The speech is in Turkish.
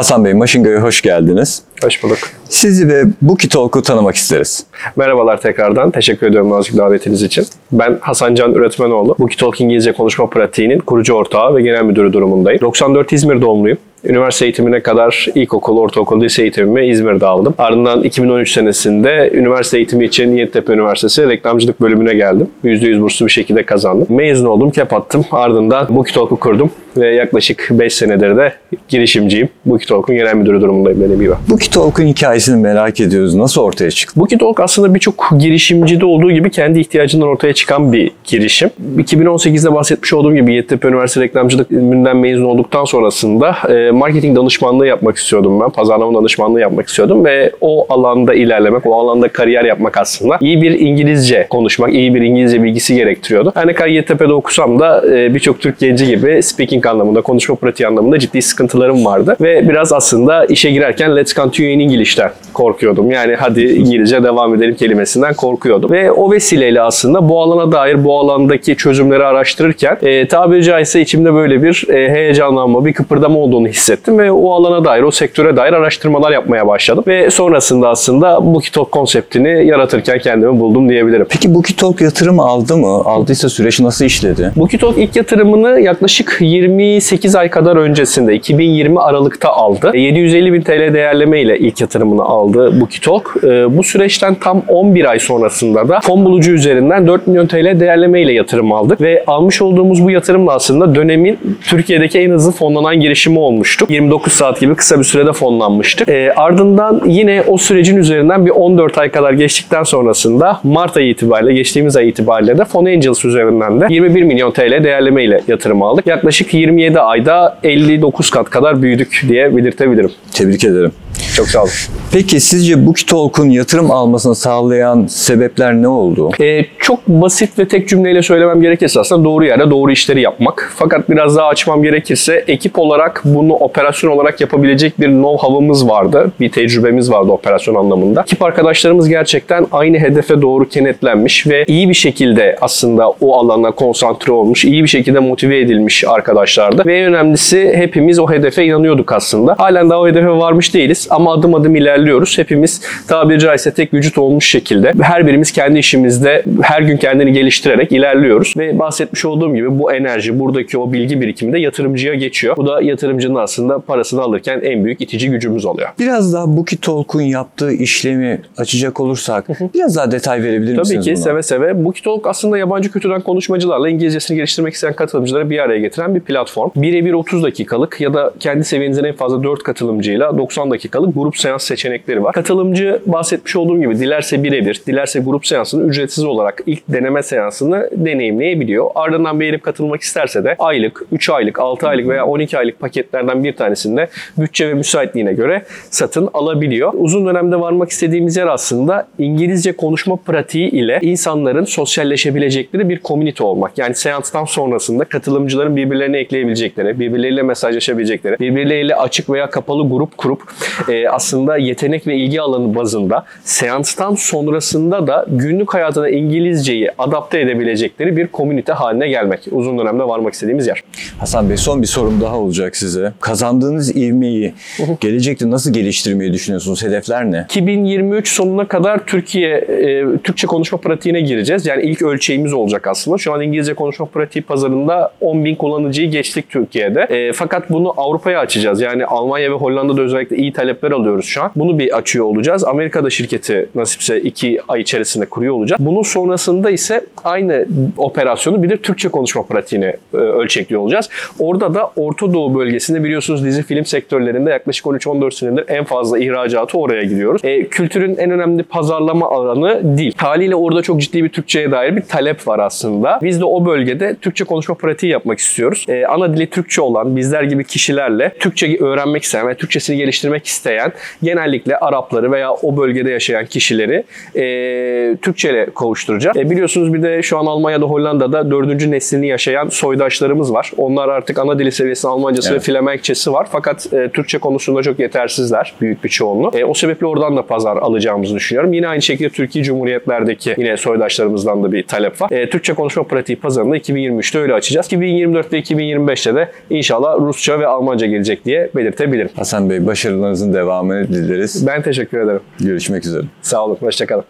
Hasan Bey, Maşinga'ya hoş geldiniz. Hoş bulduk. Sizi ve Buki Talk'u tanımak isteriz. Merhabalar tekrardan. Teşekkür ediyorum nazik davetiniz için. Ben Hasan Can Üretmenoğlu. Buki Talk İngilizce Konuşma Pratiği'nin kurucu ortağı ve genel müdürü durumundayım. 94 İzmir doğumluyum. Üniversite eğitimine kadar ilkokul, ortaokul, lise eğitimimi İzmir'de aldım. Ardından 2013 senesinde üniversite eğitimi için Yeditepe Üniversitesi reklamcılık bölümüne geldim. %100 burslu bir şekilde kazandım. Mezun oldum, kep attım. Ardından Buki Talk'u kurdum ve yaklaşık 5 senedir de girişimciyim. Buki Talk'un genel müdürü durumundayım dediğim gibi. Buki Talk'un hikayesini merak ediyoruz. Nasıl ortaya çıktı? Buki Talk aslında birçok girişimcide olduğu gibi kendi ihtiyacından ortaya çıkan bir girişim. 2018'de bahsetmiş olduğum gibi Yeditepe Üniversitesi reklamcılık bölümünden mezun olduktan sonrasında e, marketing danışmanlığı yapmak istiyordum ben. Pazarlama danışmanlığı yapmak istiyordum ve o alanda ilerlemek, o alanda kariyer yapmak aslında iyi bir İngilizce konuşmak, iyi bir İngilizce bilgisi gerektiriyordu. Her ne kadar Yeditepe'de okusam da e, birçok Türk genci gibi speaking anlamında, konuşma pratiği anlamında ciddi sıkıntılarım vardı. Ve biraz aslında işe girerken let's continue in English'ten korkuyordum. Yani hadi İngilizce devam edelim kelimesinden korkuyordum. Ve o vesileyle aslında bu alana dair bu alandaki çözümleri araştırırken e, tabiri caizse içimde böyle bir e, heyecanlanma, bir kıpırdama olduğunu hissettim ve o alana dair, o sektöre dair araştırmalar yapmaya başladım. Ve sonrasında aslında bu kitap konseptini yaratırken kendimi buldum diyebilirim. Peki Buki Talk yatırım aldı mı? Aldıysa süreç nasıl işledi? Bukitalk ilk yatırımını yaklaşık 28 ay kadar öncesinde 2020 Aralık'ta aldı. 750 bin TL değerleme ile ilk yatırımını aldı Bukitalk. Ee, Bu süreçten tam 11 ay sonrasında da fon bulucu üzerinden 4 milyon TL değerleme ile yatırım aldık ve almış olduğumuz bu yatırımla aslında dönemin Türkiye'deki en hızlı fonlanan girişimi olmuştuk. 29 saat gibi kısa bir sürede fonlanmıştık. Ee, ardından yine o sürecin üzerinden bir 14 ay kadar geçtikten sonrasında Mart ayı itibariyle, geçtiğimiz ay itibariyle de Fon Angels üzerinden de 21 milyon TL değerleme ile yatırım aldık. Yaklaşık 27 ayda 59 kat kadar büyüdük diye belirtebilirim. Tebrik ederim. Çok sağ olun. Peki sizce Buki Talk'un yatırım almasını sağlayan sebepler ne oldu? Ee, çok basit ve tek cümleyle söylemem gerekirse aslında doğru yerde doğru işleri yapmak. Fakat biraz daha açmam gerekirse ekip olarak bunu operasyon olarak yapabilecek bir know-how'ımız vardı. Bir tecrübemiz vardı operasyon anlamında. Ekip arkadaşlarımız gerçekten aynı hedefe doğru kenetlenmiş ve iyi bir şekilde aslında o alana konsantre olmuş, iyi bir şekilde motive edilmiş arkadaşlardı. Ve en önemlisi hepimiz o hedefe inanıyorduk aslında. Halen daha o hedefe varmış değiliz ama adım adım ilerliyoruz. Hepimiz tabiri caizse tek vücut olmuş şekilde her birimiz kendi işimizde her gün kendini geliştirerek ilerliyoruz. Ve bahsetmiş olduğum gibi bu enerji, buradaki o bilgi birikimi de yatırımcıya geçiyor. Bu da yatırımcının aslında parasını alırken en büyük itici gücümüz oluyor. Biraz daha Buki Talk'un yaptığı işlemi açacak olursak biraz daha detay verebilir misiniz Tabii ki buna? seve seve. Bu Talk aslında yabancı kültürden konuşmacılarla İngilizcesini geliştirmek isteyen katılımcıları bir araya getiren bir platform. Birebir 30 dakikalık ya da kendi seviyenizin en fazla 4 katılımcıyla 90 dakikalık grup seans seçenekleri var. Katılımcı bahsetmiş olduğum gibi dilerse birebir, dilerse grup seansını ücretsiz olarak ilk deneme seansını deneyimleyebiliyor. Ardından beğenip katılmak isterse de aylık, 3 aylık, 6 aylık veya 12 aylık paketlerden bir tanesinde bütçe ve müsaitliğine göre satın alabiliyor. Uzun dönemde varmak istediğimiz yer aslında İngilizce konuşma pratiği ile insanların sosyalleşebilecekleri bir komünite olmak. Yani seanstan sonrasında katılımcıların birbirlerine ekleyebilecekleri, birbirleriyle mesajlaşabilecekleri, birbirleriyle açık veya kapalı grup kurup e, aslında yetenek ve ilgi alanı bazında seanstan sonrasında da günlük hayatına İngilizceyi adapte edebilecekleri bir komünite haline gelmek. Uzun dönemde varmak istediğimiz yer. Hasan Bey son bir sorum daha olacak size. Kazandığınız ivmeyi gelecekte nasıl geliştirmeyi düşünüyorsunuz? Hedefler ne? 2023 sonuna kadar Türkiye e, Türkçe konuşma pratiğine gireceğiz. Yani ilk ölçeğimiz olacak aslında. Şu an İngilizce konuşma pratiği pazarında 10 bin kullanıcıyı geçtik Türkiye'de. E, fakat bunu Avrupa'ya açacağız. Yani Almanya ve Hollanda'da özellikle iyi talepler alıyoruz şu an. Bunu bir açıyor olacağız. Amerika'da şirketi nasipse 2 ay içerisinde kuruyor olacağız. Bunun sonrasında ise aynı operasyonu bir de Türkçe konuşma pratiğine e, ölçekliyor olacağız. Orada da Orta Doğu bölgesinde biliyorsunuz dizi film sektörlerinde yaklaşık 13-14 senedir en fazla ihracatı oraya gidiyoruz. E, kültürün en önemli pazarlama alanı dil. Haliyle orada çok ciddi bir Türkçe'ye dair bir talep var aslında. Biz de o bölgede Türkçe konuşma pratiği yapmak istiyoruz. E, ana dili Türkçe olan bizler gibi kişilerle Türkçe öğrenmek isteyen ve Türkçesini geliştirmek isteyen isteyen genellikle Arapları veya o bölgede yaşayan kişileri e, Türkçe ile kavuşturacağız. E, biliyorsunuz bir de şu an Almanya'da Hollanda'da dördüncü neslini yaşayan soydaşlarımız var. Onlar artık ana dili seviyesinde Almancası Evet. ve Flemenkçesi var. Fakat e, Türkçe konusunda çok yetersizler büyük bir çoğunluğu. E, o sebeple oradan da pazar alacağımızı düşünüyorum. Yine aynı şekilde Türkiye Cumhuriyetlerdeki yine soydaşlarımızdan da bir talep var. E, Türkçe konuşma pratiği pazarını 2023'te öyle açacağız. 2024 ve 2025'te de inşallah Rusça ve Almanca gelecek diye belirtebilirim. Hasan Bey başarılarınızın devamını dileriz. Ben teşekkür ederim. Görüşmek üzere. Sağ olun. Hoşçakalın.